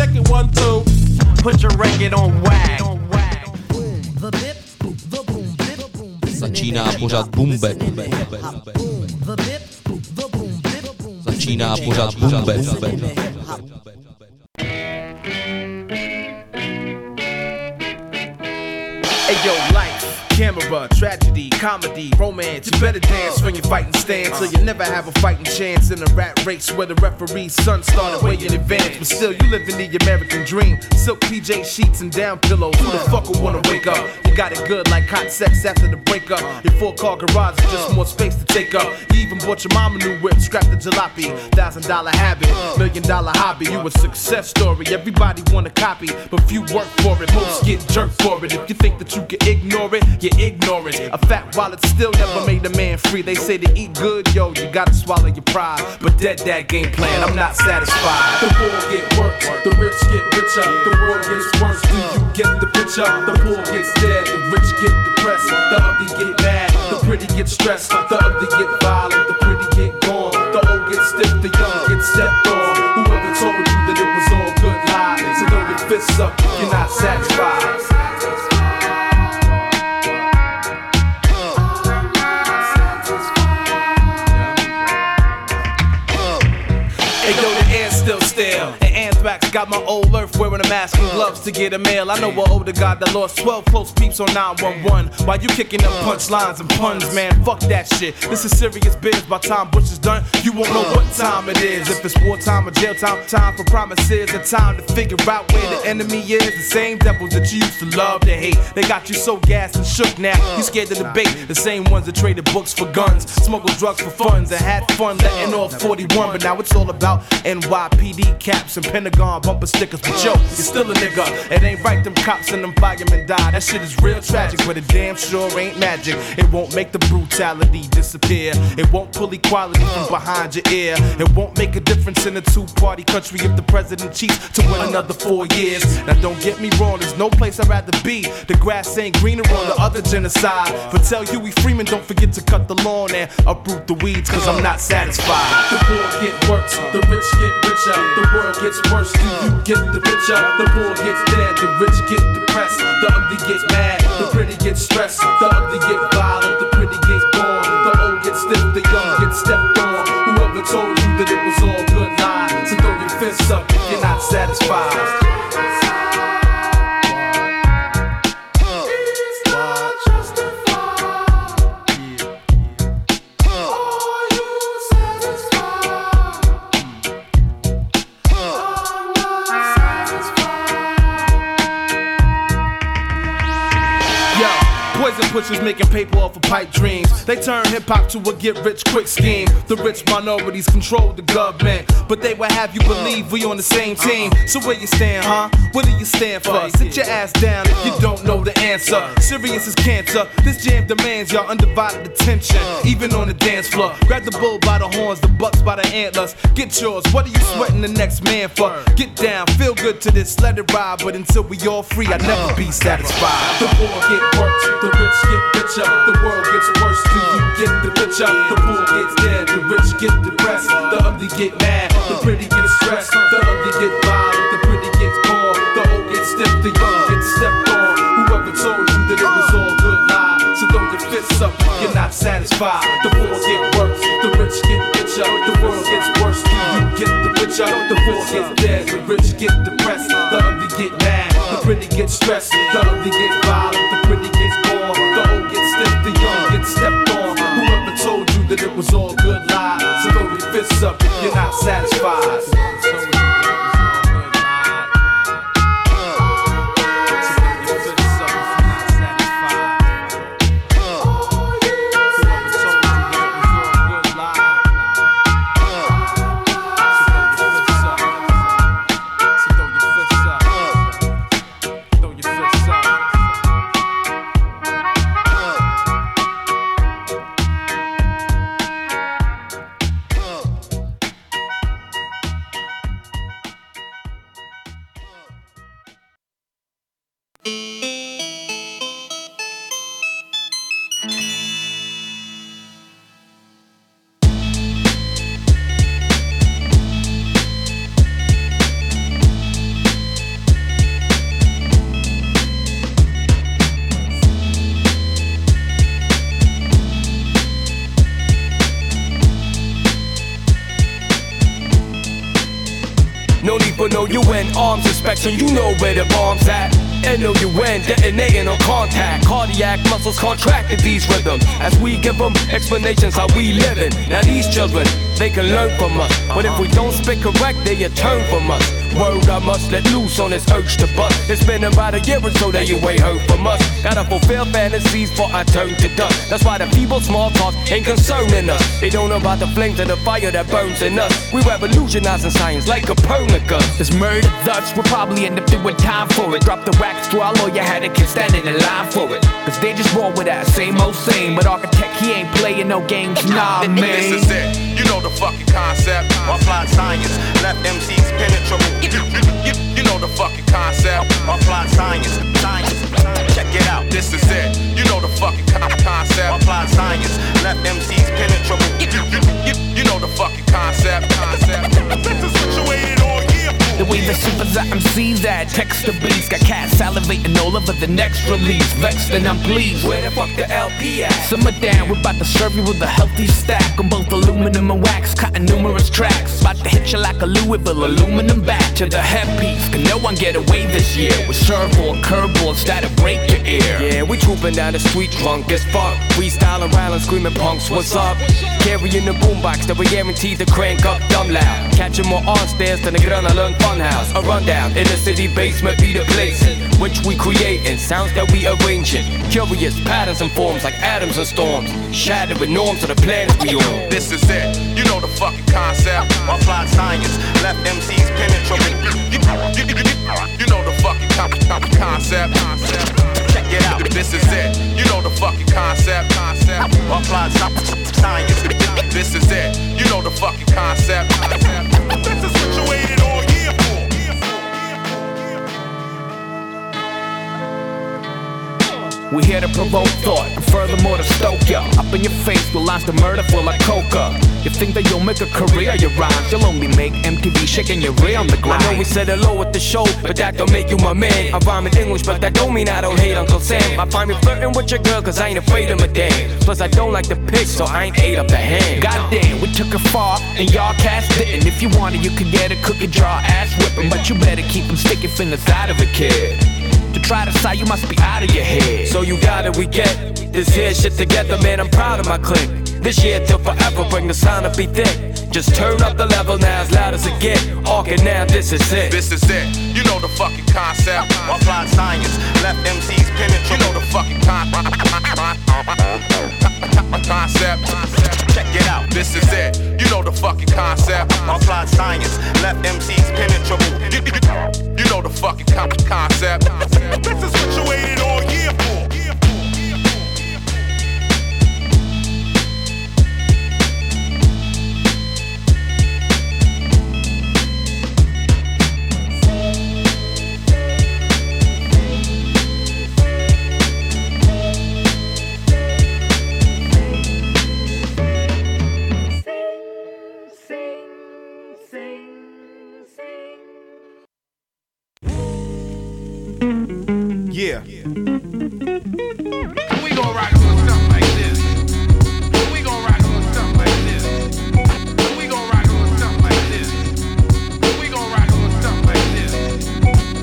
check it one, two. Put your record on wag. Začíná pořád Bumbe. Začíná pořád Bumbe. Hey yo, life, camera, tragedy, comedy, romance. You better dance when you're fighting stance, so you never have a fighting chance in a rat race where the referee's son started way in advance. But still, you living the American dream. Silk PJ sheets and down pillows. Who the fuck would wanna wake up? You got it good like hot sex after the breakup. Your four car garage is just more space to take up. You even bought your mama new whip, scrap the jalopy. Thousand dollar habit, million dollar hobby. You a success story. Everybody wanna copy, but few work for it. Most get jerked for it. If you think that you can ignore it, you're ignorant. A fat wallet still never made a man free. They say to eat good, yo, you gotta swallow your pride. But dead that game plan, I'm not satisfied. The poor get worked, the rich get richer, the world gets worse. Do you get the picture? The poor gets dead, the rich get depressed, the ugly get mad, the pretty get stressed, the ugly get violent, the pretty get gone, the old get stiff, the young get stepped on. Whoever told you that it was all good lies, so throw your fists up you're not satisfied. Got my old earth wearing a mask and gloves to get a mail. I know an older guy that lost 12 close peeps on 911. While you kicking up punchlines and puns, man, fuck that shit. This is serious biz. By time Bush is done, you won't know what time it is. If it's wartime or jail time, time for promises, a time to figure out where the enemy is. The same devils that you used to love to hate. They got you so gassed and shook now. You scared to debate. The same ones that traded books for guns, smuggled drugs for funds, and had fun letting off 41. But now it's all about NYPD caps and Pentagon bumper stickers. But yo, you're still a nigga. It ain't right, them cops and them firemen die. That shit is real tragic, but it damn sure ain't magic. It won't make the brutality disappear. It won't pull equality from behind your ear. It won't make a difference in a two party country if the president cheats to win another four years. Now, don't get me wrong, there's no place I'd rather be. The grass ain't greener on the other genocide. But tell Huey Freeman, don't forget to cut the lawn and uproot the weeds, cause I'm not satisfied. The poor get worse, the rich get richer, the world gets worse. You get the picture? The poor gets dead, the rich get depressed, the ugly get mad, the pretty get stressed, the ugly get violent, the pretty gets born, the old get stiff, the young get stepped on. Whoever told you that it was all good lies, so throw your fists up if you're not satisfied. Pushers making paper off of pipe dreams. They turn hip hop to a get rich quick scheme. The rich minorities control the government, but they will have you believe we on the same team. So where you stand, huh? What do you stand for? Sit your ass down if you don't know the answer. Serious is cancer. This jam demands your undivided attention, even on the dance floor. Grab the bull by the horns, the bucks by the antlers. Get yours. What are you sweating the next man for? Get down, feel good to this, let it ride. But until we all free, I never be satisfied. The poor get worse, the rich get richer, the world gets worse. Do you get the picture? The poor gets dead, the rich get depressed, the ugly get mad, the pretty get stressed, the ugly get violent, the pretty gets born, the old get stiff, the young get stepped on. Whoever told you that it was all good lies, so throw your fists up you're not satisfied. The poor get worse, the rich get richer, the world gets worse. Do you get the picture? The poor gets dead, the rich get depressed, the ugly get mad, the pretty get stressed, the ugly get violent, was all good lies, so throw your fists up if you're not satisfied. You know where the bomb's at. N-O-U-N, detonating on contact. Cardiac muscles contracted these rhythms. As we give them explanations how we living. Now these children, they can learn from us. But if we don't speak correct, they turn from us. Word I must let loose on this urge to bust. It's been about a year or so that you ain't heard from us. Gotta fulfill fantasies before I turn to dust. That's why the people small talk ain't concerning us. They don't know about the flames of the fire that burns in us. We revolutionizing science like Copernicus. This murder thus we'll probably end up doing time for it. Drop the wax to our lawyer, had a kid standing in line for it. Cause they just roll with that same old same. But architect, he ain't playing no games, nah, man. This is it. You know the fucking concept. Applied science left MCs penetrable. You, you, you know the fucking concept. Applied science, science. Check it out. This is it. You know the fucking concept. Applied science left MCs penetrable. You, you, you know the fucking concept. Concept. This is here. The way the MCs that. Text the beats Got cats salivating all over the next release. Vexed and I'm pleased. Where the fuck the LP at? Simmer down, we're about to serve you with a healthy stack On both aluminum and wax, cutting numerous tracks. About to hit you like a Louisville aluminum bat. To the headpiece, can no one get away this year With surfboard, curveballs that'll break your ear? Yeah, we trooping down the street drunk as fuck. Freestyling, riling, screaming punks, what's up? Carrying the boombox that we guaranteed to crank up dumb loud. Catching more on stairs than the Gröna Lund Funhouse A rundown in the city basement be the place Which we creating, sounds that we arranging Curious patterns and forms like atoms and storms shattered Shattering norms of the planet we on This is it. You know the fucking concept. Applied science left MCs penetrable. You, you, know the fucking con- con- concept. Concept. Check it out. This is it. You know the fucking concept. Concept. Applied sci- science. This is it. You know the fucking concept. Concept. This is situated on We're here to provoke thought and furthermore to stoke ya. Up in your face with lines to murder full like coca. You think that you'll make a career your rhymes? You'll only make MTV shaking your rear on the I ground. know we said hello at the show, but that don't make you my man. I rhyme in English, but that don't mean I don't hate Uncle Sam. I find me flirting with your girl, cause I ain't afraid of a damn. Plus, I don't like the pick, so I ain't ate up the hand. Goddamn, we took it far and y'all cast didn't. If you wanted, you could get a cookie jar ass whipping, but you better keep them sticky fingers out of it, kid. To try to side, you must be out of your head. So you got it, we get this here shit together, man. I'm proud of my clique. This year till forever, bring the sound up be thick. Just turn up the level now as loud as it get. Orchid now, this is it. This is it. You know the fucking concept. Applied science left MCs penetrable. You know the fucking con- concept. It out. This is it. You know the fucking concept. Applied science left MCs penetrable. You, you- you know the fucking con- concept. This is situated on here for. Yeah. We gon' rock a something like this. We gon' rock a something like this. We gon' rock a little something like this. We gon' rock a something like this.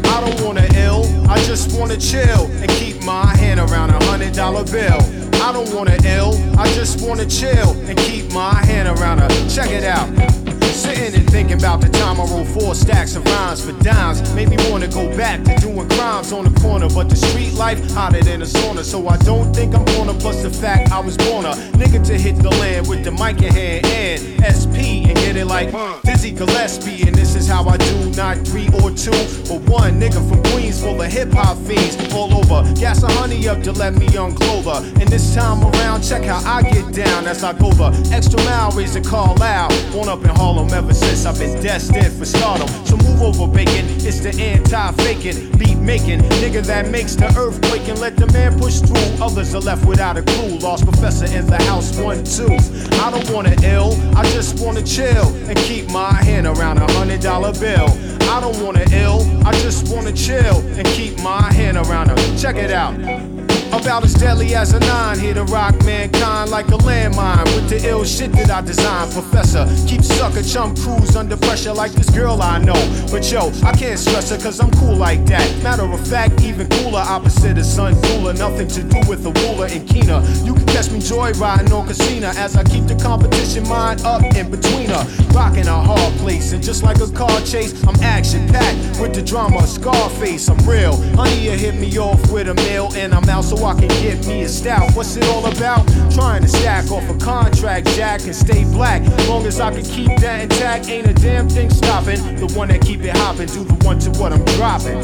I don't wanna ill, I just wanna chill and keep my hand around a hundred dollar bill. I don't wanna ill, I just wanna chill and keep my hand around a. Check it out. Sitting and thinking about the time I wrote four stacks of rhymes for dimes. Made me wanna go back to doing crimes on the corner. But the street life hotter than a sauna. So I don't think I'm gonna bust the fact I was born a nigga to hit the land with the mic in hand and SP and get it like Dizzy Gillespie. And this is how I do, not three or two, but one nigga from Queens full of hip hop fiends all over. Gas a honey up to let me unclothe her. And this time around, check how I get down as I go the extra mile, raise a call out. Born up in Harlem ever since I've been destined for stardom. So move over, bacon. It's the anti-faking, beat making nigga that makes the earthquake and let the man push through. Others are left without a clue. Lost professor in the house, one two. I don't wanna ill, I just wanna chill and keep my hand around a hundred dollar bill. I don't wanna ill, I just wanna chill and keep my hand around a. Check it out. About as deadly as a nine, here to rock mankind like a landmine. With the ill shit that I designed, Professor. Keep sucker chum crews under pressure like this girl I know. But yo, I can't stress her cause I'm cool like that. Matter of fact, even cooler, opposite of sun cooler. Nothing to do with the ruler and keener. You can catch me joyriding on casino as I keep the competition mind up in between her. Rocking a hard place, and just like a car chase, I'm action packed with the drama. Scarface, I'm real. Honey, you hit me off with a meal, and I'm out so I can get me a stout. What's it all about? Trying to stack off a contract, Jack, and stay black. Long as I can keep that intact, ain't a damn thing stopping. The one that keep it hopping, do the one to what I'm dropping.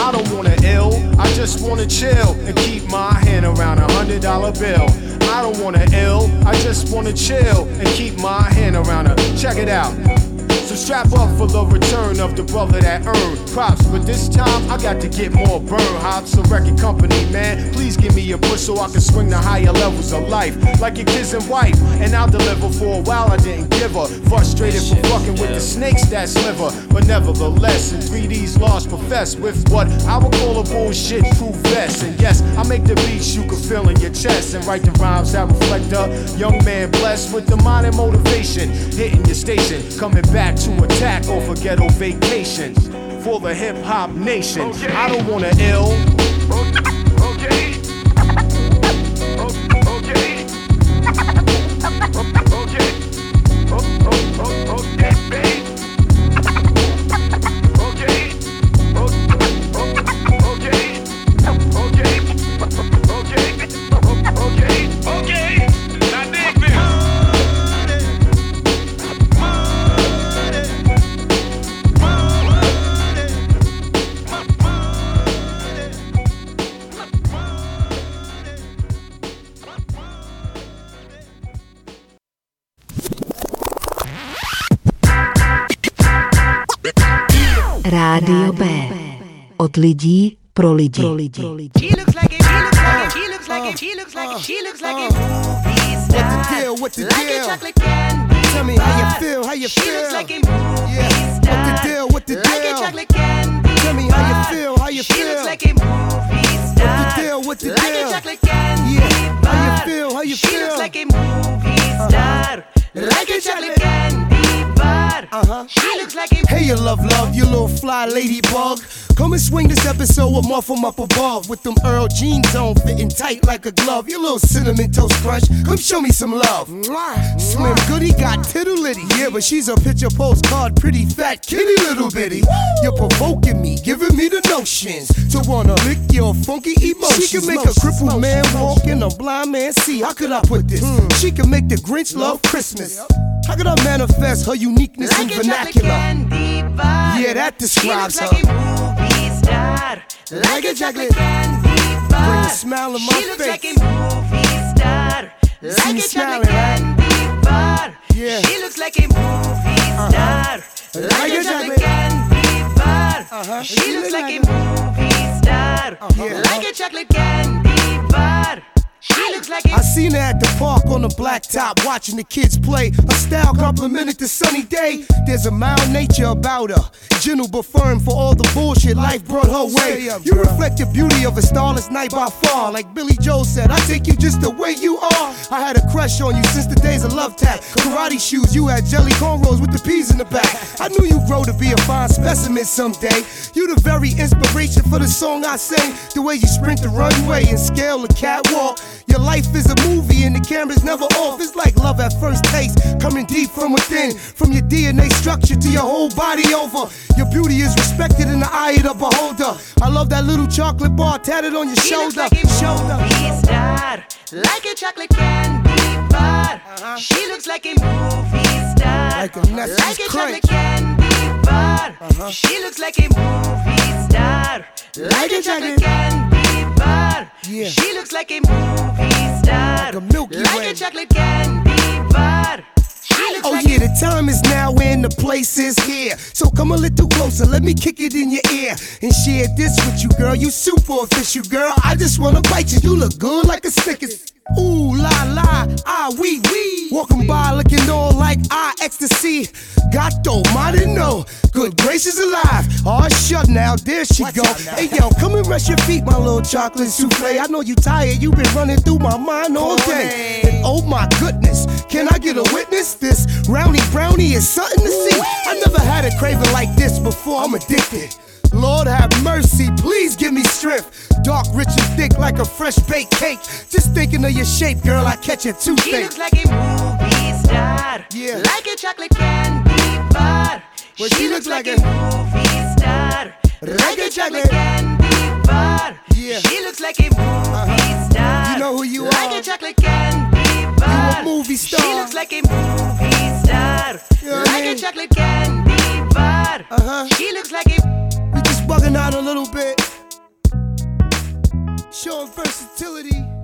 I don't wanna ill, I just wanna chill and keep my hand around a hundred dollar bill. I don't wanna ill, I just wanna chill and keep my hand around a. Check it out. So strap up for the return of the brother that earned props. But this time I got to get more burn hops. So record company, man, please give me a push so I can swing to higher levels of life. Like your kids and wife, and I'll deliver for a while. I didn't give her. Frustrated for fucking with the snakes that sliver. But nevertheless, in 3D's lost profess with what I would call a bullshit true vest. And yes, I make the beats you can feel in your chest and write the rhymes that reflect a young man blessed with the mind and motivation. Hitting your station, coming back to attack a ghetto vacations for the hip hop nation. I don't wanna ill. Deal? What the like deal? a chocolate candy. Tell me how you feel, how you she feel. looks like a movie Yeah. star. What the deal? What the like deal? a chocolate candy. Tell me how you bar. feel, how you she feel. looks like a movie star. What the deal? What the like deal? a chocolate candy. Yeah. How you feel, how you she feel. looks like a movie star. Like a chocolate candy bar. Uh-huh. She looks like a Hey, you love, love, you little fly ladybug. Come and swing this episode with Muff 'em up above. With them Earl jeans on, fitting tight like a glove. You little cinnamon toast crunch. Come show me some love. Slim Goody got tittle litty. Yeah, but she's a picture postcard, pretty fat kitty little bitty. You're provoking me, giving me the notions to wanna lick your funky emotions. She can make a crippled man walk and a blind man see. How could I put this? Hmm. She can make the Grinch love Christmas. How could I manifest her uniqueness in like a chocolate vernacular? candy bar. Yeah, that describes she her. looks like a movie star. Like a chocolate candy bar. Bring a smile on my she looks face. like a movie star. See Like me a chocolate candy bar. Yeah. She looks like a movie star. Like a chocolate candy bar. Uh-huh. She looks like a movie star. Yeah. Like a chocolate candy bar. Like I seen her at the park on the blacktop watching the kids play. Her style complimented the sunny day. There's a mild nature about her. Gentle but firm for all the bullshit life brought her way. You reflect the beauty of a starless night by far. Like Billy Joel said, I take you just the way you are. I had a crush on you since the days of love tap. Karate shoes, you had jelly cornrows with the peas in the back. I knew you'd grow to be a fine specimen someday. You the very inspiration for the song I sing. The way you sprint the runway and scale the catwalk. Your life is a movie and the camera's never off. It's like love at first taste, coming deep from within. From your DNA structure to your whole body over. Your beauty is respected in the eye of the beholder. I love that little chocolate bar tatted on your looks shoulder. like a shoulder. movie star, like a chocolate candy bar. Uh-huh. She looks like a movie star, Like a like a chocolate candy bar. Uh-huh. She looks like a movie star, like a chocolate candy bar. Yeah. She looks like a movie star, Like a Milky like a chocolate candy bar. Oh like yeah, the time is now and the place is here. So come a little closer, let me kick it in your ear and share this with you, girl. You super official, girl. I just wanna bite you. You look good like a Snickers. Ooh la la, ah wee wee. Walking by looking all like I ecstasy. Gato, didn't know. Good gracious alive. Oh, shut now. There she go. Hey, yo, come and rest your feet, my little chocolate souffle. I know you tired. you been running through my mind all day. And oh my goodness, can I get a witness? This roundy brownie is something to see. I never had a craving like this before. I'm addicted. Lord have mercy, please give me strength. Dark, rich, and thick like a fresh baked cake. Just thinking of your shape, girl, I catch a She toothache. looks like a movie star. Yeah. Like a chocolate candy bar. Well, she, she looks looks like, like a movie star. Like a chocolate candy bar. Yeah. She looks like a movie star. You know who you like are. a chocolate candy bar. You a movie star. She looks like a movie star. You know what I like mean? a chocolate candy bar. Uh-huh. She looks like a bugging out a little bit. Showing versatility.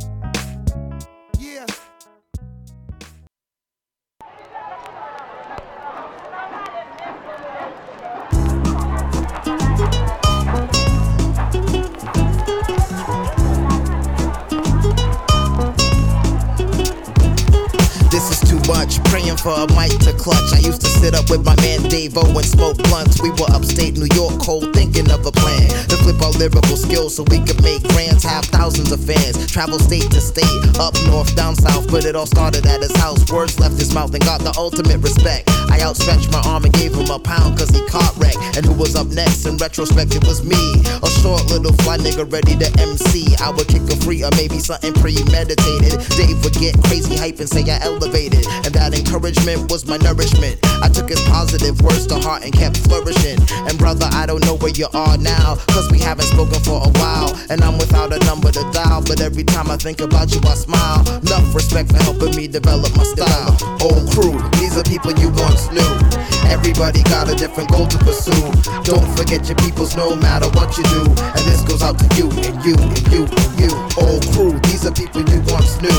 Praying for a mic to clutch. I used to sit up with my man Dave O and smoke blunts. We were upstate New York, cold, thinking of a plan to flip our lyrical skills so we could make grants, have thousands of fans. Travel state to state, up north, down south, but it all started at his house. Words left his mouth and got the ultimate respect. I outstretched my arm and gave him a pound cause he caught wreck. And who was up next? In retrospect, it was me. A short little fly nigga ready to MC. I would kick a free or maybe something premeditated. Dave would get crazy hype and say I elevated. And that encouragement was my nourishment. I took his positive words to heart and kept flourishing. And brother, I don't know where you are now. Cause we haven't spoken for a while. And I'm without a number to dial. But every time I think about you, I smile. Enough respect for helping me develop my style. Old crew, these are people you once knew. Everybody got a different goal to pursue. Don't forget your peoples no matter what you do. And this goes out to you and you and you and you. Old crew, these are people you once knew.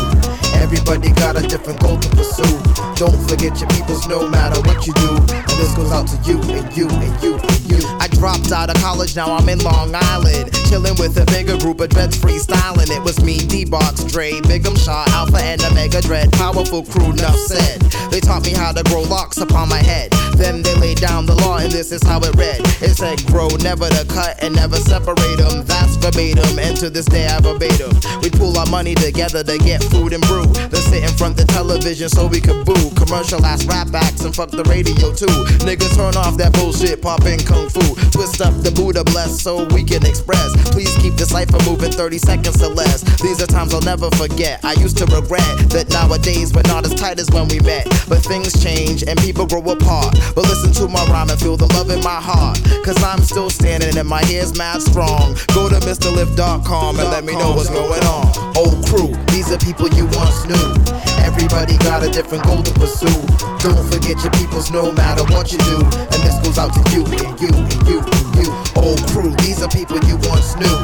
Everybody got a different goal to pursue. Don't forget your peoples no matter what you do. And this goes out to you and you and you and you. Dropped out of college, now I'm in Long Island. Chilling with a bigger group of dreads freestyling. It was me, D-Box, Dre, Bigum Shaw, Alpha, and Omega Dread. Powerful crew, enough said. They taught me how to grow locks upon my head. Then they laid down the law, and this is how it read. It said, grow, never to cut, and never separate them. That's verbatim, and to this day I verbatim. We pool our money together to get food and brew. Then sit in front the television so we could boo. Commercial ass rap acts and fuck the radio too. Niggas turn off that bullshit, pop in kung fu. Twist up the Buddha bless so we can express. Please keep the cipher moving 30 seconds or less. These are times I'll never forget. I used to regret that nowadays we're not as tight as when we met. But things change and people grow apart. But listen to my rhyme and feel the love in my heart. Cause I'm still standing and my hair's mad strong. Go to MrLift.com and let me know what's going on. Old crew, these are people you once knew. Everybody got a different goal to pursue. Don't forget your peoples no matter what you do. And this goes out to you and you and you. and Old crew, these are people you once knew.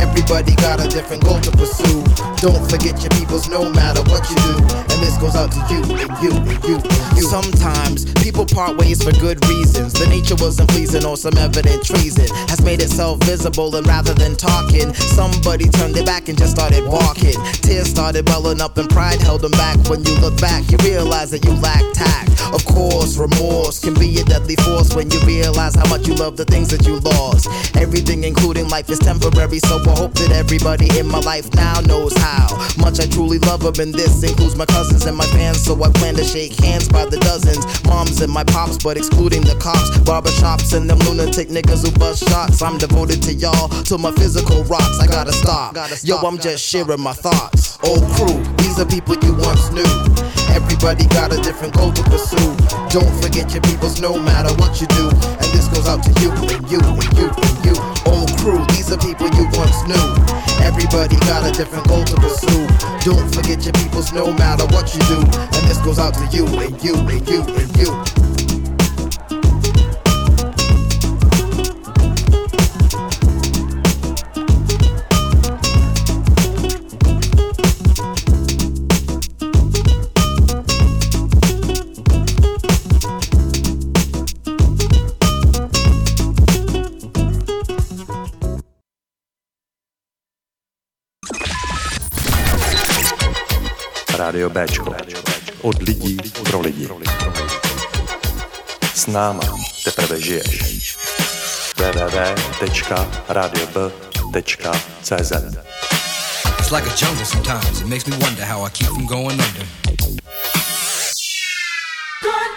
Everybody got a different goal to pursue. Don't forget your peoples no matter what you do. And this goes out to you and you and you and you. Sometimes people part ways for good reasons. The nature wasn't pleasing or some evident treason has made itself visible. And rather than talking, somebody turned their back and just started walking. Tears started welling up and pride held them back. When you look back, you realize that you lack tact. Of course, remorse can be a deadly force when you realize how much you love the things that you lost. Everything, including life, is temporary, so I hope that everybody in my life now knows how much I truly love them. And this includes my cousins and my fans, so I plan to shake hands by the dozens. Moms and my pops, but excluding the cops, barbershops, and them lunatic niggas who bust shots. I'm devoted to y'all, to my physical rocks. I gotta stop. Yo, I'm just sharing my thoughts. Old crew, these are people you once knew. Everybody got a different goal to pursue. Don't forget your peoples no matter what you do. And this goes out to you and you and you and you. Old crew, these are people you once knew. Everybody got a different goal to pursue. Don't forget your peoples no matter what you do. And this goes out to you and you and you and you. Radio Bečko. Od lidí pro lidi. S náma teprve žiješ. www.radiob.cz It's like a jungle sometimes. It makes me wonder how I keep from going under. Good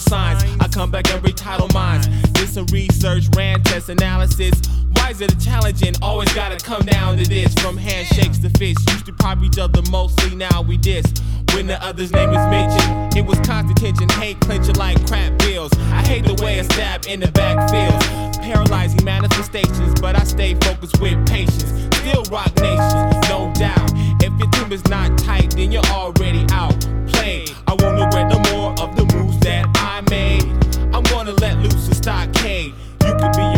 signs. I come back and retitle minds. Did some research, ran test analysis. Why is it challenging? Always gotta come down to this. From handshakes to fists, used to pop each other mostly, now we diss. When the other's name is mentioned, it was constant tension, hate clenching like crap bills. I hate the way a stab in the back feels. Paralyzing manifestations, but I stay focused with patience. Still rock nation, no doubt. If your is not tight, then you're already out. Played. I won't regret no more of the moves that I made. I'm gonna let loose a stockade. You could be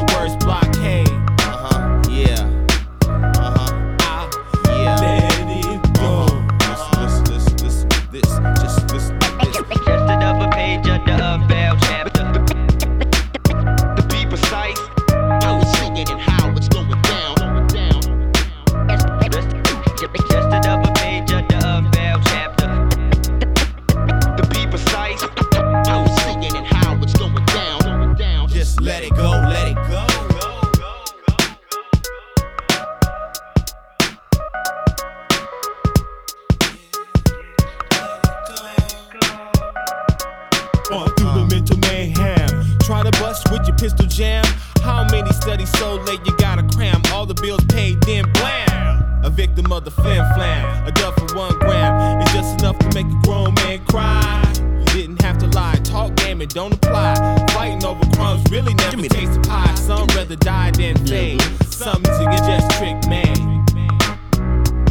Talk don't apply. Fighting over crumbs really never taste the pie. Some rather die than fade. Some niggas just trick man.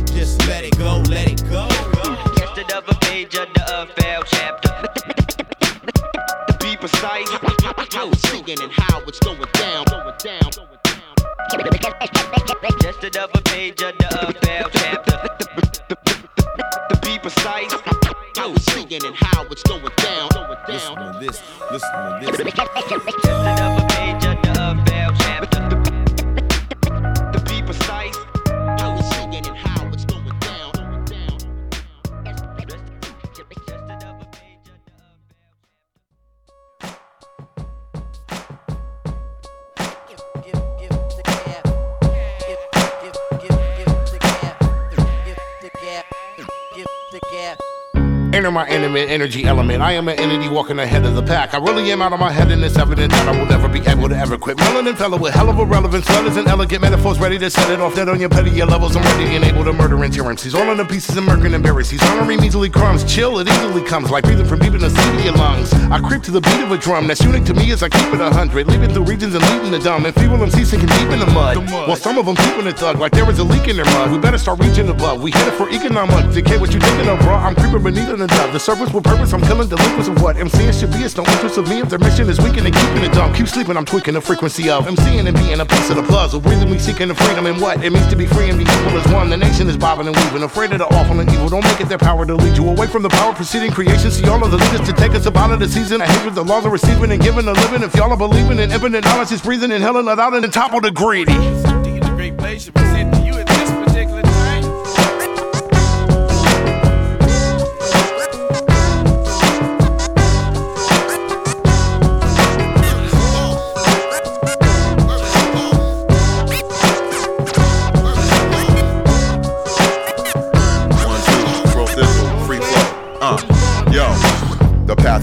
Just let it go, let it go. Just another page of the unveiled chapter. To be precise, I was singing and how it's going down. Going down. Just another page of the unveiled chapter. To be precise, I was singing and how it's going down. Down. Listen to this, listen to this. Enter my intimate energy element. I am an entity walking ahead of the pack. I really am out of my head, and it's evident that I will never be able to ever quit. Melanin fellow with hell of a relevance, letters and elegant metaphors ready to set it off. Dead on your petty levels, I'm ready and able to murder and tyrannies. All in the pieces and murking embarrassings. Honoring easily crumbs, chill, it easily comes like breathing from deep in the sea of your lungs. I creep to the beat of a drum that's unique to me as I keep it a hundred. Leaving through regions and leaving the dumb. And feeble MCs sinking deep in the mud. While some of them keeping it thug like there is a leak in their mud. We better start reaching above. We hit it for economic. Decay what you thinking of, bro. I'm creeping beneath the dove. The surface with purpose, I'm killing delinquents of what MCing should be. It's no interest of me if their mission is weakening and keeping it dumb. Keep sleeping, I'm tweaking the frequency of MCing and being a piece of the puzzle. Breathing, we seeking the freedom and what it means to be free and be equal as one. The nation is bobbing and weaving, afraid of the awful and evil. Don't make it their power to lead you away from the power preceding creation. See all of the leaders to take us up out of the season. I hate with the laws of receiving and giving a living. If y'all are believing in infinite knowledge, is breathing and hell without and top of the greedy.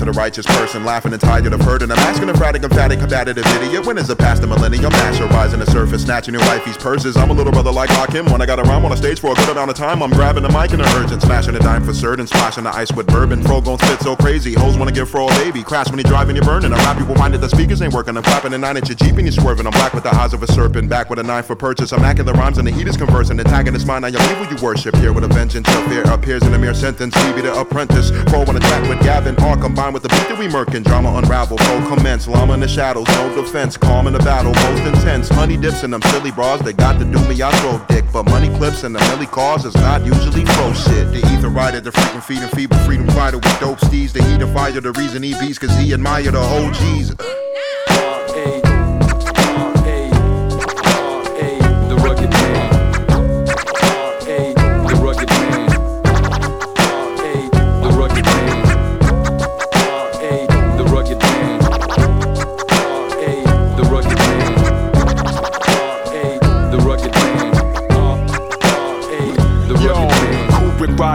Yo. The righteous person, laughing and tired of hurting. I'm asking emphatic, emphatic, combative idiot. When is the past the millennium? Master rising the surface, snatching your wifey's purses. I'm a little brother like Hakim. When I got a rhyme on a stage for a good amount of time, I'm grabbing the mic in a urgent, smashing a dime for certain, splashing the ice with bourbon. Fro gon' spit so crazy, hoes wanna give Fro a baby. Crash when he driving, you burning. I rap people minded the speakers ain't working. I'm clapping a nine inch your Jeep and you swerving. I'm black with the eyes of a serpent, back with a knife for purchase. I'm hacking the rhymes and the heat is conversing, attacking this mind on your people you worship. Here with a vengeance, your fear appears in a mere sentence. Phoebe the apprentice, Fro on a track with Gavin, all combined with the beat that we murking. Drama unravel, Fro commence, llama in the shadows, no defense, calm in the battle, most intense. Honey dips in them silly bras, they got to do me, I throw dick. But money clips and the milli cars is not usually pro shit. The ether rider, the freaking feeding feeble freedom fighter with dope steeds. The heat of fire, the reason he beats, cause he admire the OGs.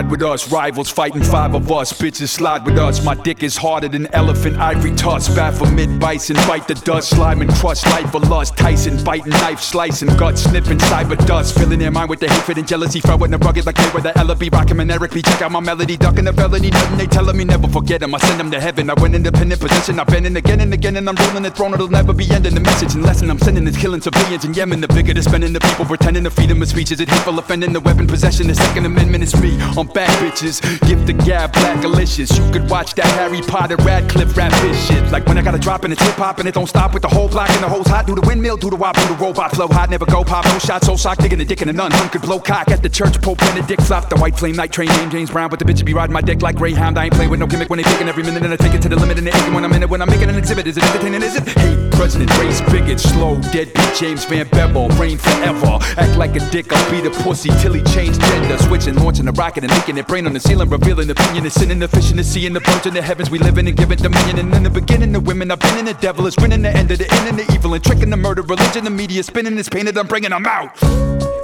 Ride with us, rivals fighting five of us. Bitches slide with us. My dick is harder than elephant ivory tusk. Baphomet bison, bite the dust, slime and crust, life for lust. Tyson biting knife, slicing guts, sniffing cyber dust. Filling their mind with the hatred and jealousy, throwing the rugged like they were the Ella B. Rockin' and Eric B. Check out my melody, ducking the felony. Nothing they telling me, never forget 'em. I send them to heaven. I went independent position. I've been in again and again, and I'm ruling the throne. It'll never be ending. The message and lesson I'm sending is killing civilians in Yemen. The bigger the spending, the people pretending the freedom of speech is it hateful offending. The weapon possession, the Second Amendment is me. I'm back, bitches. Give the gab black delicious. You could watch that Harry Potter Radcliffe rap this shit. Like when I got a drop and it's hip hop and it don't stop with the whole block and the hoes hot. Do the windmill, do the wop, do the robot flow hot. Never go pop, no shot, so sock, digging a dick in a nun. Hun could blow cock at the church. Pope Benedict flop the white flame night train named James Brown. But the bitch be riding my dick like Greyhound. I ain't playing with no gimmick when they picking every minute and I take it to the limit and they aching when I'm in it. When I'm making an exhibit, is it entertaining? Is it? Hate president, race bigot, slow, deadbeat James Van Bevel, reign forever. Act like a dick, I'll beat a pussy till he changed gender. Switching, launching a rocket and it brain on the ceiling, revealing opinion. Is sinning, the fish in the sea and the birds in the heavens. We living and giving dominion. And in the beginning, the women I've been in the devil is winning the end of the end and the evil and tricking the murder, religion, the media spinning is painted. I'm bringing them out.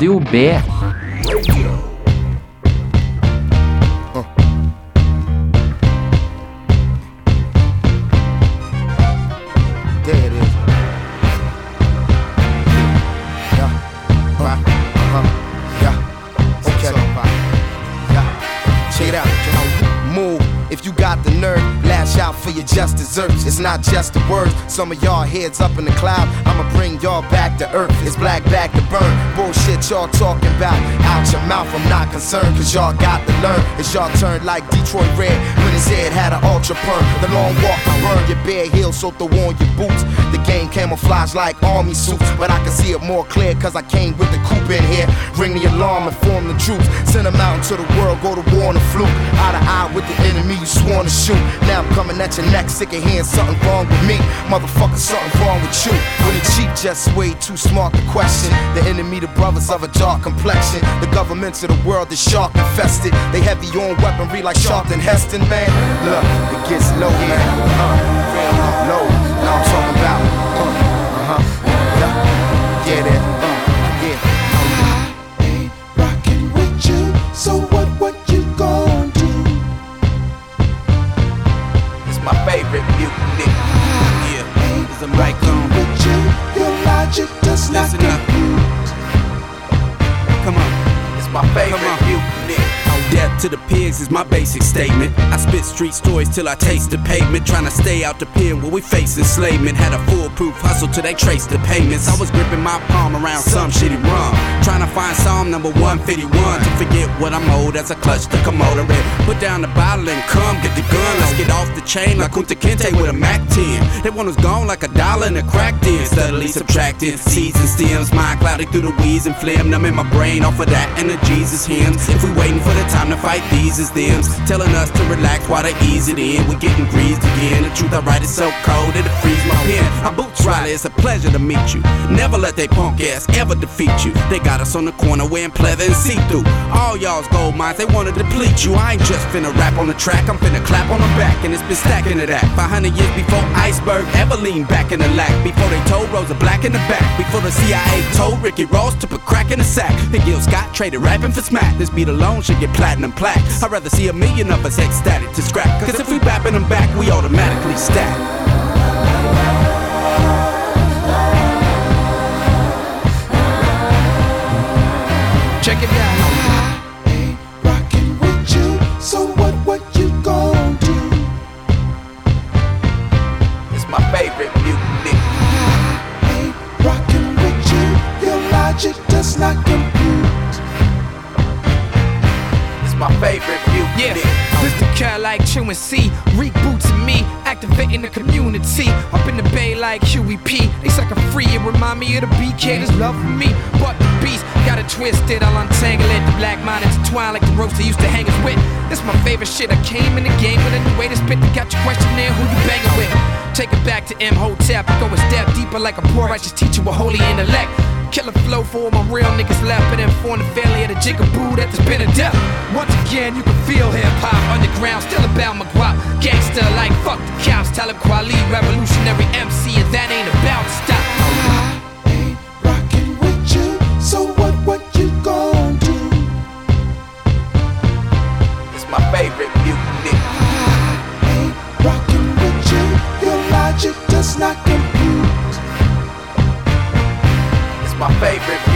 Radio B. lash out for your just desserts. It's not just the words. Some of y'all heads up in the cloud. I'ma bring y'all back to earth. It's black back to burn. Bullshit y'all talking about. Out your mouth, I'm not concerned. Cause y'all got to learn. It's y'all turn like Detroit Red when his head had an ultra perm. The long walk will burn your bare heels, so throw on your boots. The game camouflage like army suits. But I can see it more clear cause I came with the coupe in here. Ring the alarm, inform the troops. Send them out into the world, go to war on the fluke. Eye to eye with the enemy you sworn to shoot. Now I'm coming at your neck, sick of hearing something wrong with me. Motherfucker, something wrong with you. When the cheap just way too smart to question. The enemy, the brothers of a dark complexion. The governments of the world is shark infested. They heavy on weaponry like Charlton Heston, man. Look, it gets low, man. Uh, low. Now I'm talking about. Uh, uh-huh. Yeah, yeah, that. Your logic does not Listen up. Come on, it's my favorite to the pigs is my basic statement. I spit street stories till I taste the pavement. Trying to stay out the pen where we face enslavement. Had a foolproof hustle till they trace the payments. I was gripping my palm around some shitty rum. Trying to find Psalm number 151 to forget what I'm owed as I clutch the Komodo red. Put down the bottle and come get the gun. Let's get off the chain like Kunta Kinte with a Mac 10. That one was gone like a dollar in a crack den. Steadily subtracting seeds and stems. Mind clouded through the weeds and phlegm. Numbing my brain off of that and the Jesus hymns. If we waiting for the time to fight these as thems, telling us to relax while they ease it in. We're getting greased again. The truth I write is so cold it'll freeze my pen. I boots Riley, it's a pleasure to meet you. Never let they punk ass ever defeat you. They got us on the corner wearing pleather and see through. All y'all's gold mines, they wanna deplete you. I ain't just finna rap on the track, I'm finna clap on the back, and it's been stacking to that. 500 years before Iceberg ever leaned back in the lack. Before they told Rosa Black in the back. Before the CIA told Ricky Ross to put crack in the sack. And Gil Scott traded rapping for smack. This beat alone should get platinum plaques. I'd rather see a million of us ecstatic to scrap. Cause if we bapping them back, we automatically stack. Check it out. Rockin' with my favorite mutiny. Yeah, this the cat like chewing C, Reek boots me, activating the community. Up in the bay like QEP, they suck a free and remind me of the BK that's loving me. But the beast got it twisted, I'll untangle it. The black mind intertwine like the ropes they used to hang us with. This my favorite shit. I came in the game with a new way to spit. They Got your question there, who you banging with? Take it back to Imhotep, go a step deeper like a poor righteous teacher with holy intellect. Killer flow for all my real niggas laughing and inform the family of the jigaboo that there's been a death. Once again, you can feel hip hop underground, still about my guap. Gangster like fuck the cops, Talib Kweli, revolutionary MC, and that ain't about to stop. Rockin' with you, so what, what you gon' do? It's my favorite mutiny. Rockin' with you, your logic does not compute. My favorite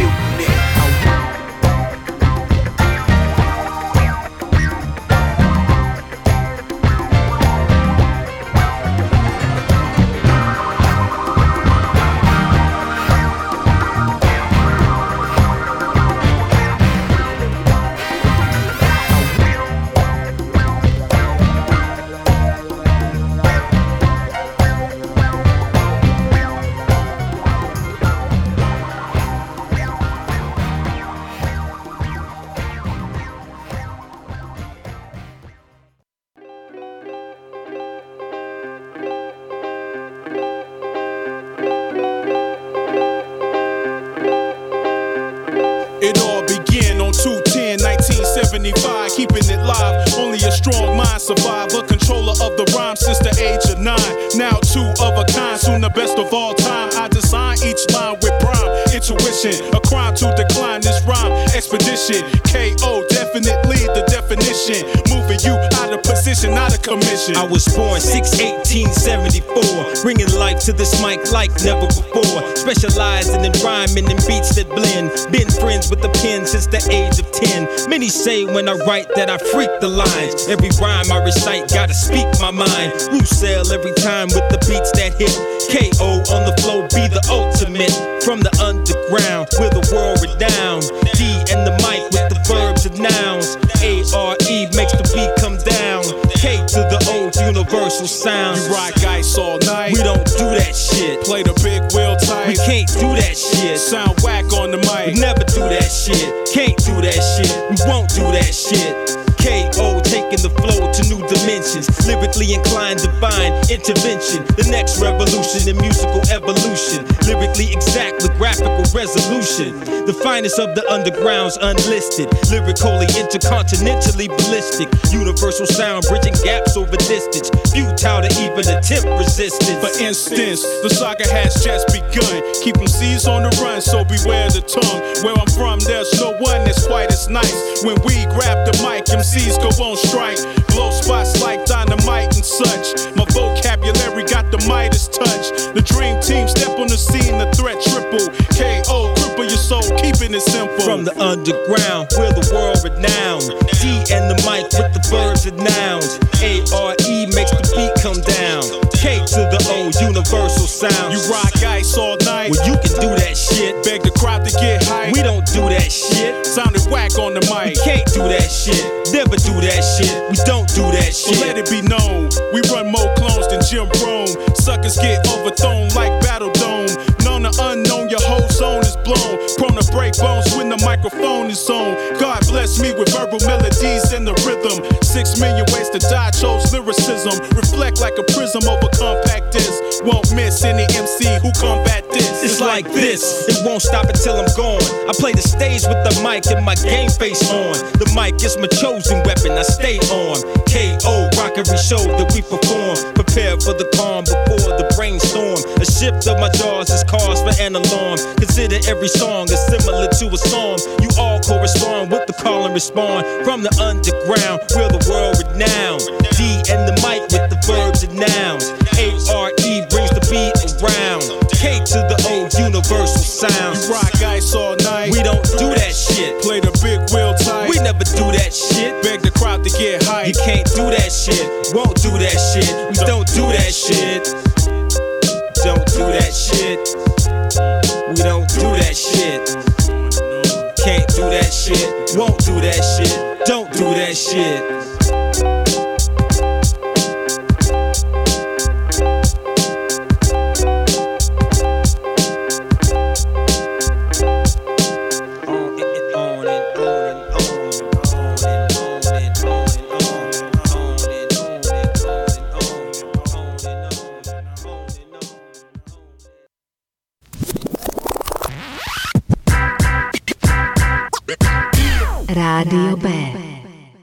controller of the rhyme since the age of nine. Now two of a kind, soon the best of all time. I design each line with prime intuition. A crime to decline this rhyme expedition. KO, definitely the definition. Moving you out of position, out of commission. I was born 6 1874, bringing life to this mic like never before. Specializing in rhyming and beats that blend. Been friends with the pen since the age of 10. Many say when I write that I freak the lines. Every rhyme I recite, gotta speak my mind. Sell every time with the beats that hit. KO on the flow, be the ultimate. From the underground, we're the world renowned. D and the verbs and nouns. A R E makes the beat come down. K to the O, universal sound. You rock ice all night. We don't do that shit. Play the big wheel tight. We can't do that shit. Sound whack on the mic. We never do that shit. Can't do that shit. We won't do that shit. KO taking the flow to new dimensions. Lyrically inclined, divine intervention. The next revolution in musical evolution. Lyrically exact with graphical resolution. The finest of the undergrounds unlisted. Lyrically intercontinentally ballistic. Universal sound bridging gaps over distance. Futile to even attempt resistance. For instance, the saga has just begun. Keep them seeds on the run, so beware the tongue. Where I'm from, there's no one that's quite as nice. When we grab the mic, MCs go on strike. Blow spots like dynamite and such. My vocabulary got the Midas touch. The dream team step on the scene, the threat triple. KO, cripple your soul, keeping it simple. From the underground, we're the world renowned. D and the mic with the verbs and nouns. A R E makes the beat come down. K to the O, universal sound. You rock ice all night. Well, you can do that shit. Beg the crowd to get high. We don't do that shit. Sounded whack on the mic. We can't do that shit. Never do that shit. We don't do that shit. So let it be known, we run more clones than Jim Rome. Suckers get overthrown like Battle Dome. Known to unknown, your whole zone is blown. Prone to break the microphone is on. God bless me with verbal melodies and the rhythm. Six million ways to die, chose lyricism. Reflect like a prism over compact disc. Won't miss any MC who combat this. It's like this, it won't stop until I'm gone. I play the stage with the mic and my game face on. The mic is my chosen weapon, I stay on. KO, rock every show that we perform. Prepare for the calm before the brainstorm. A shift of my jaws is cause for an alarm. Consider every song is similar to a psalm. You all correspond with the call and respond. From the underground, we're the world renowned. D and the mic with the verbs and nouns. A R E brings the beat around. K to the O, universal sound. You rock ice all night. We don't do that shit. Play the big wheel tight. We never do that shit. Beg the crowd to get hype. You can't do that shit. Won't do that shit. We don't do that shit. Don't do that shit. We don't shit. Won't do that shit. Don't do that shit.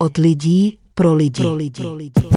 Od lidí pro lidi. Pro lidi.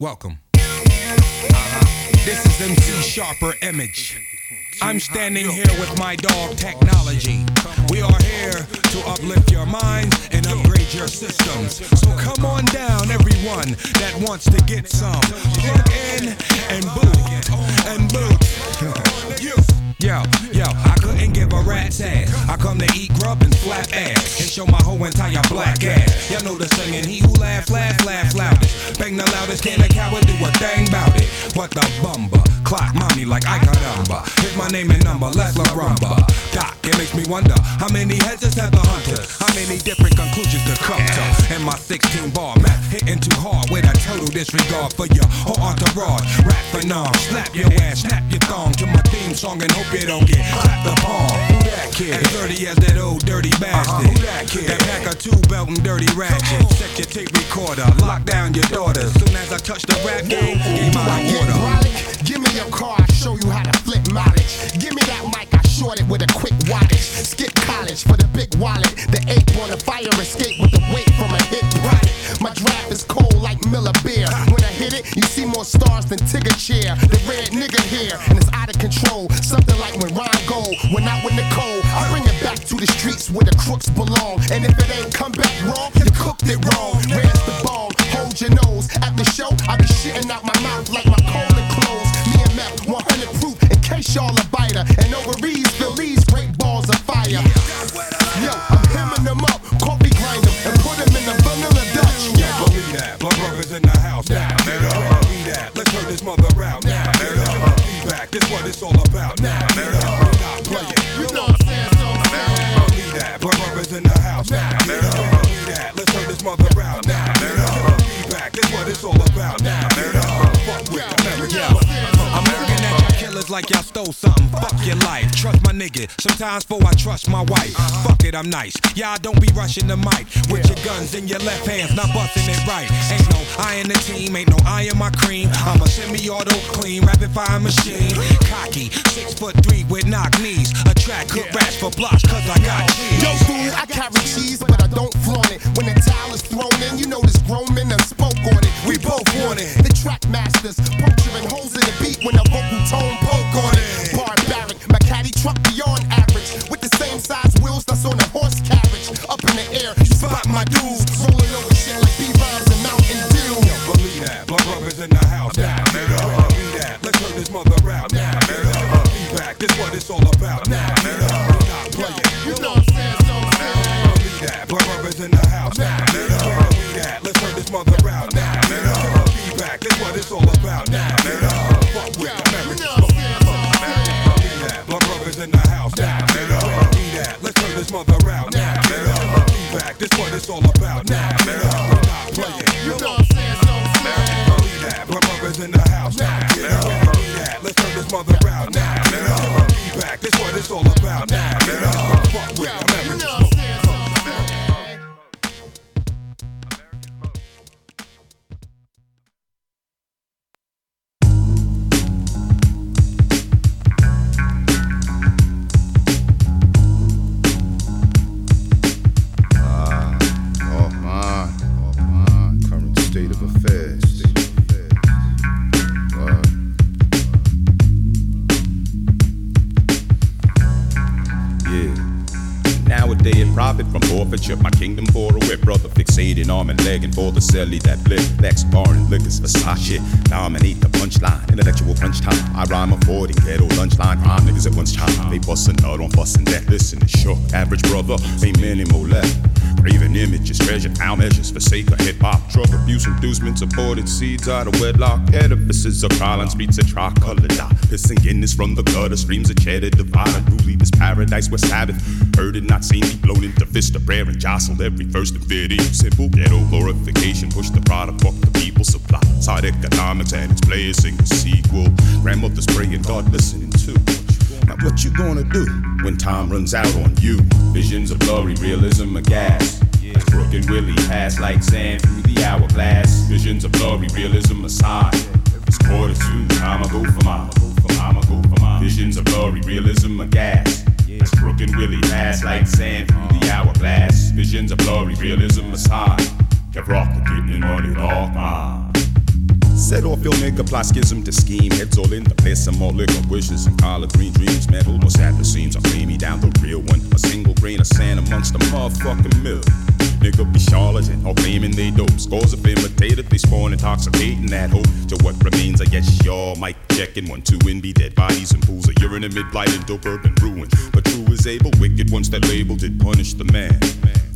Welcome. This is MC Sharper Image. I'm standing here with my dog Technology. We are here to uplift your minds and upgrade your systems. So come on down, everyone that wants to get some. Plug in and boot and boot. Yo, yo, I give a rat's ass. I come to eat grub and slap ass and show my whole entire black ass. Y'all know the saying, he who laugh, laugh, laugh loudest. Bang the loudest, can a coward do a thing bout it? What the bumba? Clock mommy like I got number. Here's my name and number, let's la rumba. Doc, it makes me wonder how many heads has had the hunters? How many different conclusions to come to? And my 16 bar map hitting too hard with a total disregard for your whole entourage. Rap for nom, slap your ass, snap your thong to my theme song and hope you don't get clapped upon. Who that kid? As dirty as that old dirty bastard. Uh-huh. Who that kid? That pack of two belt and dirty ratchet. Set your tape recorder, lock down your daughter. Soon as I touch the rap game, give my order. Give me your car, I show you how to flip mileage. Give me that mic, I short it with a quick wattage. Skip college for the big wallet. The ape on a fire escape with the weight from a hit product. My draft is cold like Miller beer. When I hit it, you see more stars than Tigger chair. The red nigga here, and it's out of control. Something like when Ron Go went out with Nicole. I bring it back to the streets where the crooks belong. And if it ain't come back wrong, you cooked it wrong. Where's the bomb? Hold your nose. At the show, I be shitting out my mouth like my colon closed. Me and Meth, 100 proof case y'all a biter. And ovaries fill these nigga. Sometimes before I trust my wife. Fuck it, I'm nice. Y'all don't be rushing the mic with your guns in your left hands, not busting it right. Ain't no I in the team, ain't no I in my cream. I'm a semi-auto clean, rapid fire machine. Cocky, six foot three with knock knees. Attract hook rats for blocks, cause I got cheese. Yo, fool, I carry cheese, but I don't flaunt it. When the towel is thrown in, you know this grown men done spoke on it. We both want it. The track masters, puncturing holes in the beat when the vocal tone poke on it. Barbaric, my caddy truck for the celly that blip. Lex, foreign liquors, Versace. Dominate the punchline, intellectual crunch time. I rhyme a avoiding ghetto lunchline. Prime niggas at once time. They bustin' nut on bustin' that. Listen, it's short. Average brother, ain't many more left. Craving images, treasure, foul measures, forsake a hip hop. Drug abuse, inducements, aborted seeds out of wedlock. Edifices of Carlin streets of tricolor dot. Pissing Guinness from the gutter, streams of cheddar, divide unruly. This paradise where Sabbath. Heard it, not seen blown into fist of prayer and jostled every first and video. Simple ghetto glorification, push the product, fuck the people supply. Side economics and its players sing the sequel. Grandmother's praying, God listening too. Now what you gonna do when time runs out on you? Visions of blurry realism of gas. As Brooke and Willie pass like sand through the hourglass. Visions of blurry realism aside. It's quarter to time I go for mine. Time I go for mine. Visions of blurry realism of gas. As Brooke and Willie pass like sand through the hourglass. Visions of blurry realism aside. Kept rock the getting money all mine. Set off your nigga plot schism to scheme. Heads all in the place. Some more liquor wishes and collard green dreams. Man, who knows the seams? I'll lay me down the real one. A single grain of sand amongst the motherfucking mill. Nigga be charlatan or claiming they dope. Scores of imitated, they spawn intoxicating that hope. To what remains, I guess y'all might checking one, two, and be dead bodies and pools of urine and mid-blight and dope urban ruin. But true is able, wicked ones that label did punish the man.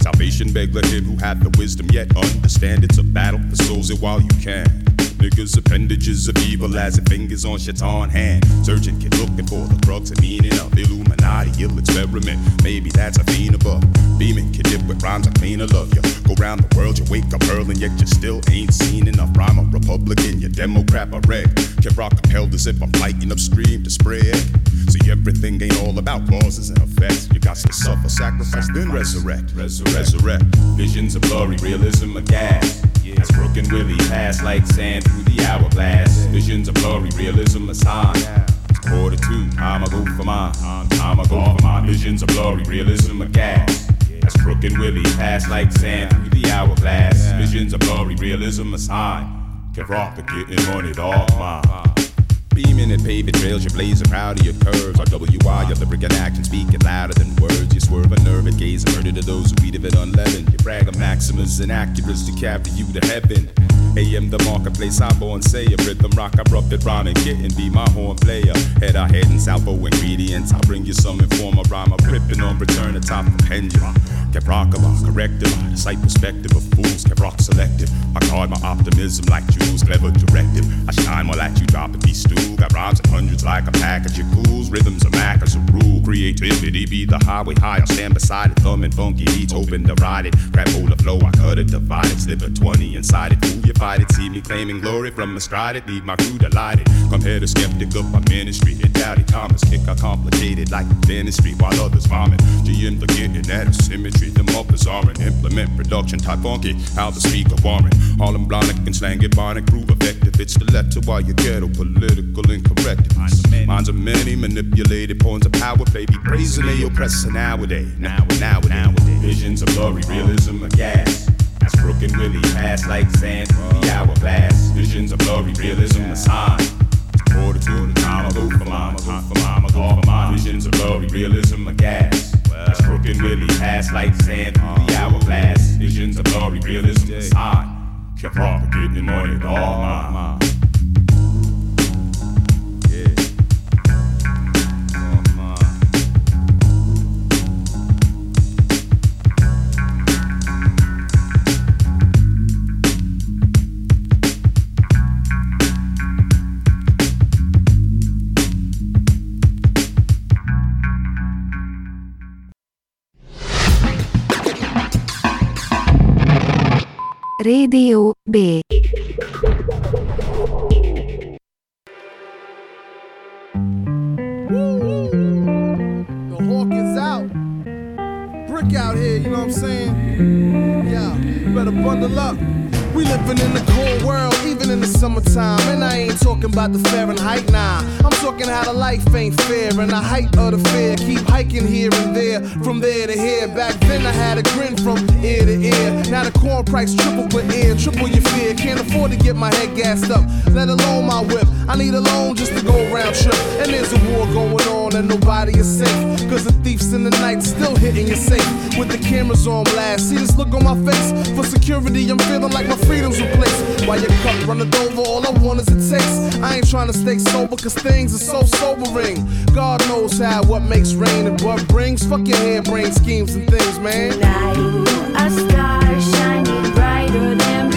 Salvation beg let him who had the wisdom yet understand it's a battle for souls it while you can. Niggas appendages of evil as if fingers on shaitan hand. Surgeon kid looking for the crux and meaning of Illuminati. Ill experiment, maybe that's a fiend above. Beaming kid dip with rhymes I clean I love ya. Go round the world, you wake up hurling, yet you still ain't seen enough. Rhyme a Republican, you Democrat a reg. Kid rock compelled as if I'm fighting upstream to spread. See, everything ain't all about causes and effects. You got to suffer, sacrifice, then resurrect. Resurrect. Resurrect. Visions of blurry, realism of gas. As Brooke and Willie pass like sand through the hourglass. Visions of glory, realism of time. Quarter two, I'ma go for mine. I'ma go for mine. Visions of glory, realism gas. As and Willie pass like sand through the hourglass. Visions of glory, realism time. Get rock, getting money, mine. Beaming and paving trails, you blazing proud of your curves. RWI, your lyric and action speaking louder than words. You swerve a nerve and gaze and murder to those who eat of it unleavened. You brag of maximus and accuracy to carry you to heaven. AM the marketplace, I born say a rhythm rock, I rough it rhyme and and be my horn player. Head I head and salvo ingredients, I'll bring you some informer rhyme. I'm ripping on return atop the pendulum. Kept rock about corrective, I sight perspective of fools, kept rock selective. I guard my optimism like Jews, clever directive. I shine while at you drop a beat stew. Got rhymes in hundreds like a package of ghouls. Rhythms are Mac as a rule. Creativity be the highway high. I'll stand beside it, thumbing funky beats, hoping to ride it. Grab hold of flow, I cut it, divide it, slip a 20 inside it. Fool, you fight it, see me claiming glory from astride it. Lead my crew delighted. Come here to skeptic of my ministry. It doubty Thomas kick a complicated like dentistry while others vomit. GM the getting at symmetry. The mothers are an implement production type funky. How the speaker warrant. Harlem Blonic and slang it bionic prove effective. It's the letter while you ghetto political incorrectness. Minds of many manipulated pawns of power, baby. Praising they oppressor nowadays. Now, now, nowadays. Visions of blurry realism of gas. As Brooke and Willie pass like sand through the hourglass. Visions of blurry realism of sign. The time go for I go for I go for mine. Visions of blurry realism of gas. As Brooke and Willie pass like sand through the hourglass. Visions of blurry realism of sign. Kept propagating money, all mine. Radio B. The hawk is out. Brick out here, you know what I'm saying? Yeah, you better bundle up. We living in the cold world, even in the summertime. And I ain't talking about the Fahrenheit, nah. I'm talking how the life ain't fair. And the height of the fear keep hiking here and there, from there to here. Back then I had a grin from ear to ear. Now the corn price triple per ear, triple your fear. Can't afford to get my head gassed up, let alone my whip. I need a loan just to go round trip. And there's a war going on and nobody is safe. Cause the thieves in the night still hitting your safe. With the cameras on blast. See this look on my face? For security, I'm feeling like my freedom's replaced. While your cup running over, all I want is a taste. I ain't trying to stay sober cause things are so sobering. God knows how, what makes rain and what brings. Fuck your harebrained schemes and things, man. A star shining brighter than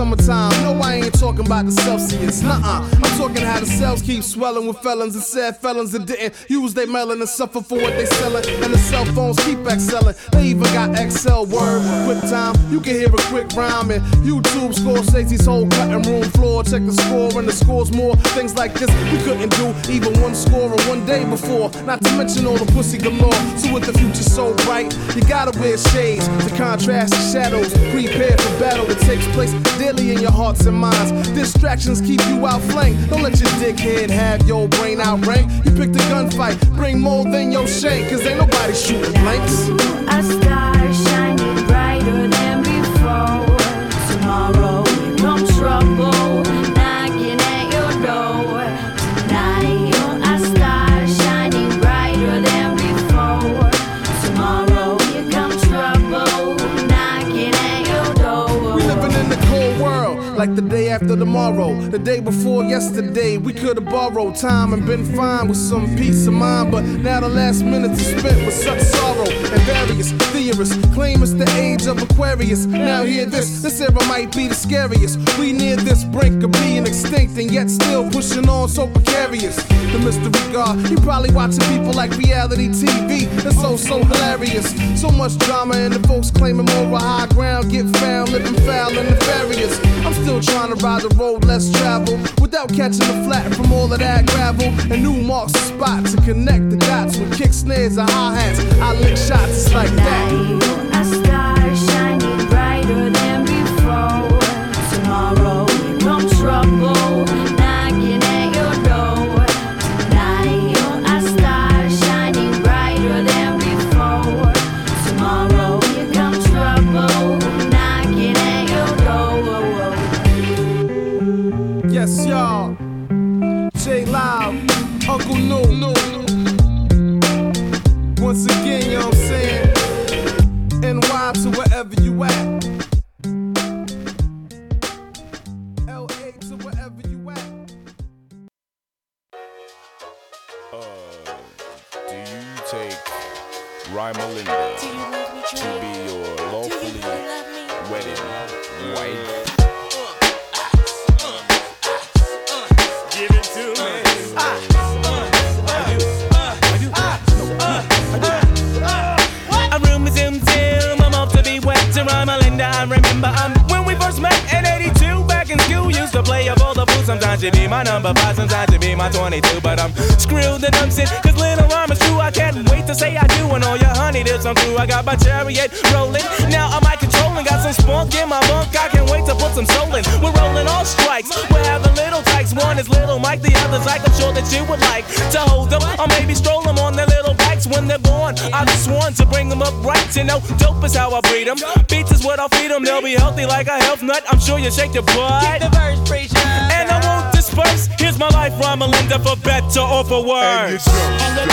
summertime. No, I ain't talking about the Celsius. Nuh-uh. I'm talking how the cells keep swelling with felons and sad felons that didn't use their melon and suffer for what they selling. And the cell phones keep excelling. They even got Excel word. Quick time, you can hear a quick rhyme and YouTube Scorsese's whole cutting room floor. Check the score and the scores more. Things like this we couldn't do even one score in one day before. Not to mention all the pussy galore. So with the future so bright, you gotta wear shades to contrast the shadows. Prepare for battle that takes place clearly in your hearts and minds. Distractions keep you outflanked. Don't let your dickhead have your brain outranked. You picked a gunfight, bring more than your shame, cause ain't nobody shooting blanks. like the day after tomorrow. The day before yesterday, we could have borrowed time and been fine with some peace of mind. But now the last minutes are spent with such sorrow and various theorists claim it's the age of Aquarius. Now hear this, this era might be the scariest. We near this brink of being extinct and yet still pushing on so precarious. The mystery god, you probably watching people like reality TV. It's so so hilarious. So much drama and the folks claiming moral high ground get found living foul and nefarious. I'm still Still trying to ride the road less travel without catching the flat from all of that gravel. And new marks a spot to connect the dots with kick snares and hi hats. I lick shots like that. Trouble. to shake the butt. The verse, preacher. And I won't disperse. Here's my life rhyme, Melinda, for better or for worse. And,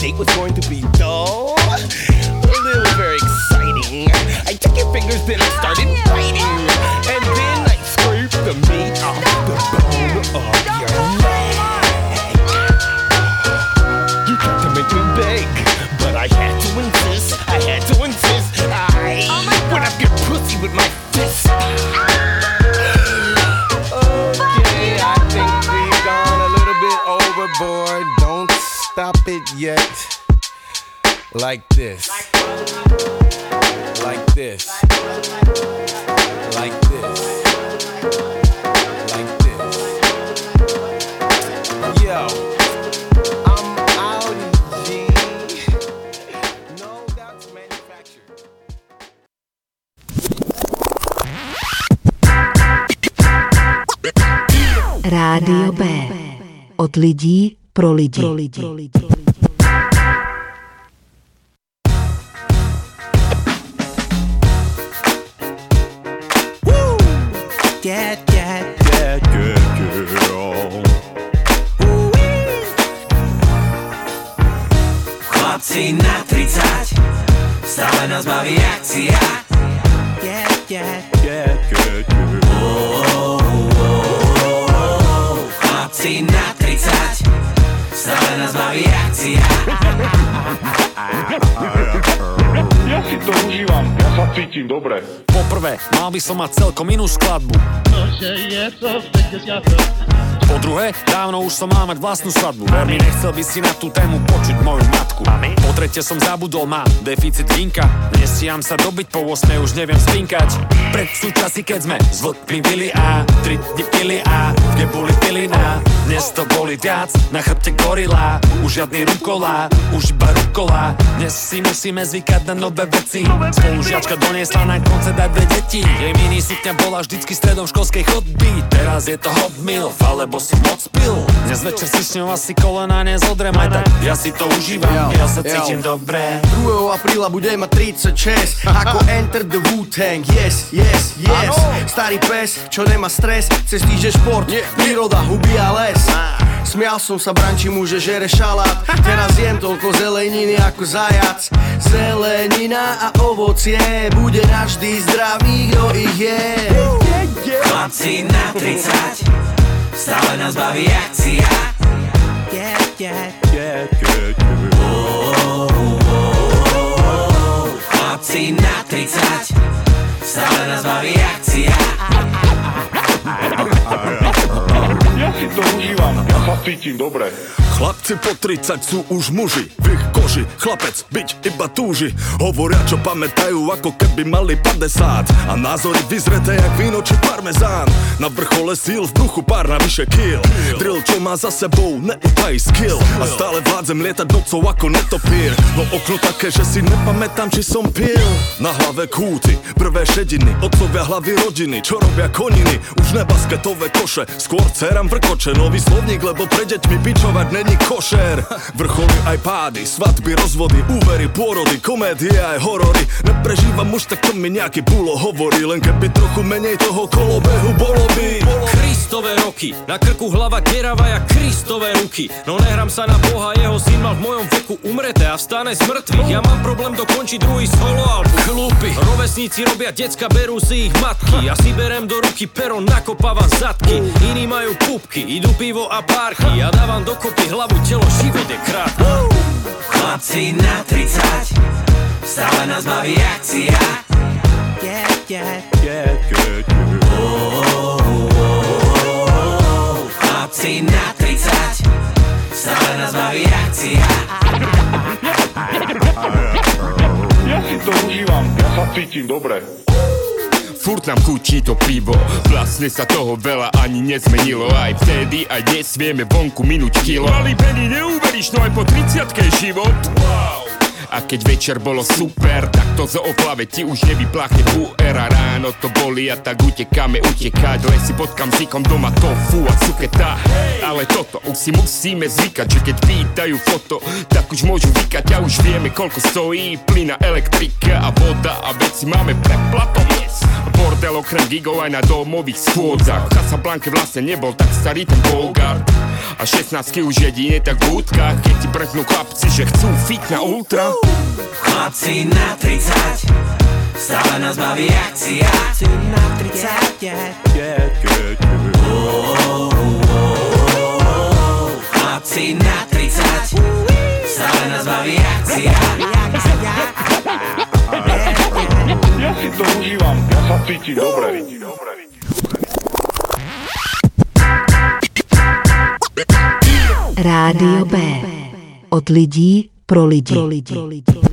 date was going to be dull. Od lidí pro lidi. Pro lidi. Yeah, yeah, yeah, yeah, yeah. Chlapci na 30 Stále nás baví akcia. Yeah, yeah, yeah, yeah, Chlapci na 30 Stále nás baví akcia Ja si to užívam, ja sa cítim dobre. Poprvé, mal by som mať celkom inú skladbu. Po druhé, dávno už som mal mať vlastnú svadbu. Veľmi nechcel by si na tú tému počuť moju matku. Po tretie som zabudol, mám deficit vinka. Nestiam sa dobiť, po 8 už neviem spinkať. Pred sú časy, keď sme s vlkmi byli a tri dni pili a kde boli pilina. Dnes to boli viac, na chrbte gorila. Už žiadny rukolá, už iba rukola. Dnes si musíme zvykať na nové veci. Spolužiačka doniesla na koncert aj dve deti. Jej mini sukňa bola vždycky stredom školskej chodby. Teraz je to hot milf, alebo som moc pil. Dnes večer si s ňou asi kolena nezodrem aj tak. Ja si to užívam, ja sa cítim dobre. 2. apríla budem mať 36 Ako Enter the Wu-Tang Yes, yes, yes. Starý pes, čo nemá stres Cez týždeň šport, príroda, huby a les. Smial som sa branči že žere šalát. Teraz jem toľko zeleniny ako zajac. Zelenina a ovocie Bude navždy zdravý, kto ich je. Chlapci na 30 Stále nás baví akcia. Yeah, yeah, Yeah, yeah, yeah. Chlapci na 30 Stále nás baví užívam, ja sa cítim dobre. Chlapci po 30 sú už muži. V ich koži chlapec byť iba túži. Hovoria čo pamätajú ako keby mali 50 A názory vyzreté jak víno či parmezán. Na vrchole síl v bruchu pár navyše kill Drill čo má za sebou neutají skill. A stále vládzem lietať nocou ako netopír No okno také, že si nepamätám či som pil. Na hlave kúty, prvé šediny. Otcovia hlavy rodiny, čo robia koniny. Už ne basketové koše, skôr ceram vrkoče Nový slovník, lebo pre deťmi pičovať není košer. Vrcholy aj pády, svadby, rozvody, úvery, pôrody, komédie aj horory. Neprežívam už tak to mi nejaký bulo hovorí Len keby trochu menej toho kolobehu bolo by. Kristové roky, na krku hlava derava jak Kristové ruky. No nehrám sa na Boha, jeho syn mal v mojom veku umrete a vstane z mŕtvych. Ja mám problém dokončiť druhý solo album. Chlupy, rovesníci robia decka, berú si ich matky. Ja si berem do ruky pero, nakopávam zadky. Iní majú pupky, idú pivo a párky Ja dávam dokopy hlavu, telo, život je krátky Chlapci na 30 Stále nás baví akcia yeah, yeah, Yeah, yeah, yeah. Chlapci na 30 Stále nás baví akcia Ja si to užívam, ja sa cítim dobre. Furt nám chutí to pivo. Vlastne sa toho veľa ani nezmenilo. Aj vtedy, aj dnes vieme vonku minúť kilo. Malý Benny, neuveríš, no aj po 30 je život. Wow a keď večer bolo super, tak to zo oplave ti už nevypláchne. Puer a ráno to boli a tak utekáme utekať. Lesy pod kamzikom doma tofu a cuketa. Ale toto už si musíme zvykať, že keď pýtajú foto, tak už môžu vykať. A už vieme koľko stojí plyna, elektrika a voda a veci máme preplatom Bordel okrem gigov aj na domových schôdzach. V Casablanke vlastne nebol tak starý ten Bogart. A 16 už jedine tak v útkach Keď ti brknú chlapci, že chcú fit na ultra Chlapci na 30 Stále nás baví akcia Chlapci na 30 yeah. Yeah, yeah, yeah. Chlapci na 30 Stále nás baví akcia Ja si to užívam, ja sa cítim dobre. Rádio B. Od lidí pro lidi. Pro lidi.